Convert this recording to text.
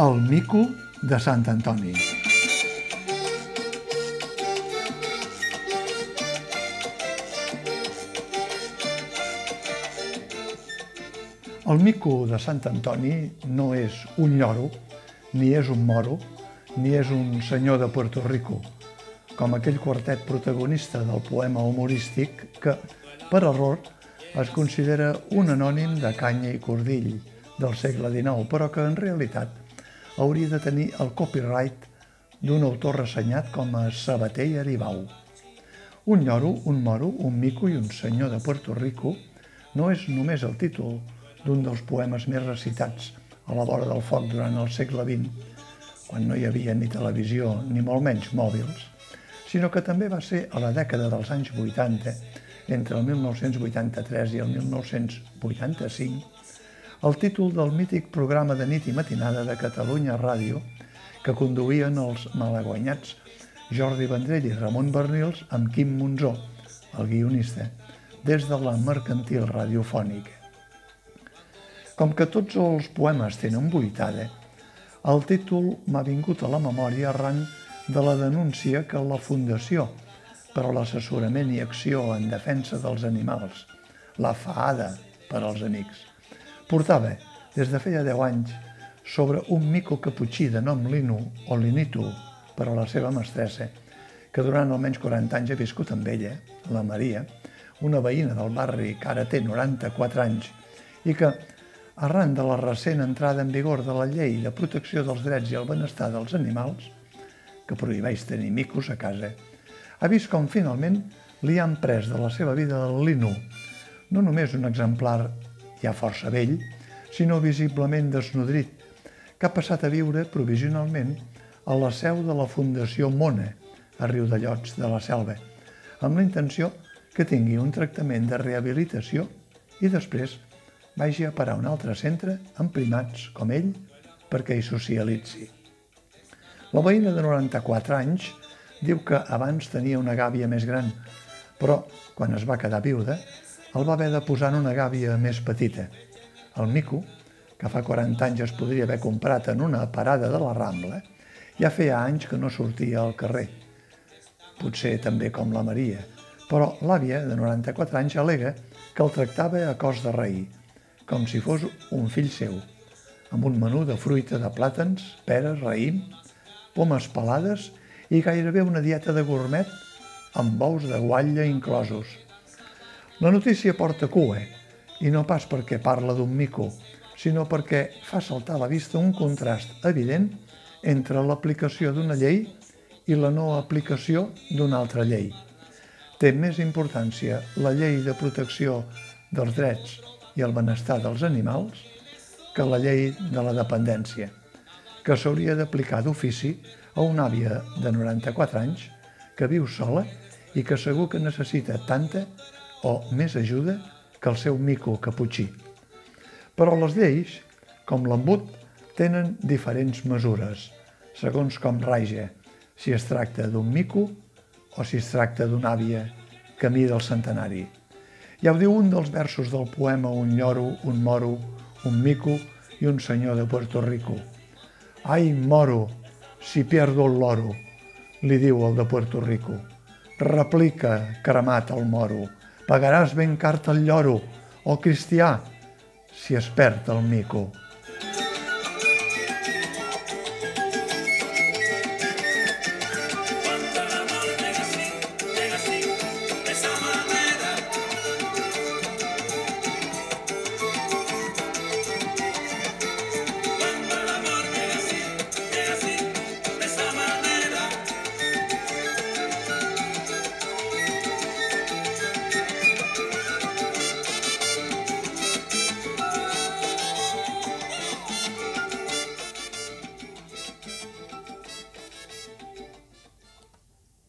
El mico de Sant Antoni. El mico de Sant Antoni no és un lloro, ni és un moro, ni és un senyor de Puerto Rico, com aquell quartet protagonista del poema humorístic que, per error, es considera un anònim de canya i cordill del segle XIX, però que en realitat hauria de tenir el copyright d'un autor ressenyat com a Sabater i Aribau. Un lloro, un moro, un mico i un senyor de Puerto Rico no és només el títol d'un dels poemes més recitats a la vora del foc durant el segle XX, quan no hi havia ni televisió ni molt menys mòbils, sinó que també va ser a la dècada dels anys 80, entre el 1983 i el 1985, el títol del mític programa de nit i matinada de Catalunya Ràdio que conduïen els malaguanyats Jordi Vendrell i Ramon Bernils amb Quim Monzó, el guionista, des de la mercantil radiofònica. Com que tots els poemes tenen vuitada, el títol m'ha vingut a la memòria arran de la denúncia que la Fundació per a l'assessorament i acció en defensa dels animals, la FAADA per als amics, portava, des de feia 10 anys, sobre un mico caputxí de nom Lino o Linitu per a la seva mestressa, que durant almenys 40 anys ha viscut amb ella, la Maria, una veïna del barri que ara té 94 anys i que, arran de la recent entrada en vigor de la llei de protecció dels drets i el benestar dels animals, que prohibeix tenir micos a casa, ha vist com finalment li han pres de la seva vida el Lino, no només un exemplar ja força vell, sinó visiblement desnodrit, que ha passat a viure provisionalment a la seu de la Fundació Mona, a Riudellots de la Selva, amb la intenció que tingui un tractament de rehabilitació i després vagi a parar a un altre centre amb primats com ell perquè hi socialitzi. La veïna de 94 anys diu que abans tenia una gàbia més gran, però quan es va quedar viuda el va haver de posar en una gàbia més petita. El mico, que fa 40 anys es podria haver comprat en una parada de la Rambla, ja feia anys que no sortia al carrer. Potser també com la Maria, però l'àvia, de 94 anys, alega que el tractava a cos de rei, com si fos un fill seu, amb un menú de fruita de plàtans, peres, raïm, pomes pelades i gairebé una dieta de gourmet amb bous de guatlla inclosos. La notícia porta cua, i no pas perquè parla d'un mico, sinó perquè fa saltar a la vista un contrast evident entre l'aplicació d'una llei i la no aplicació d'una altra llei. Té més importància la llei de protecció dels drets i el benestar dels animals que la llei de la dependència, que s'hauria d'aplicar d'ofici a una àvia de 94 anys que viu sola i que segur que necessita tanta o més ajuda que el seu mico caputxí. Però les lleis, com l'embut, tenen diferents mesures, segons com raja, si es tracta d'un mico o si es tracta d'una àvia camí del centenari. Ja ho diu un dels versos del poema Un lloro, un moro, un mico i un senyor de Puerto Rico. Ai, moro, si pierdo el loro, li diu el de Puerto Rico. Replica, cremat el moro, pagaràs ben car el lloro, o cristià, si es perd el mico.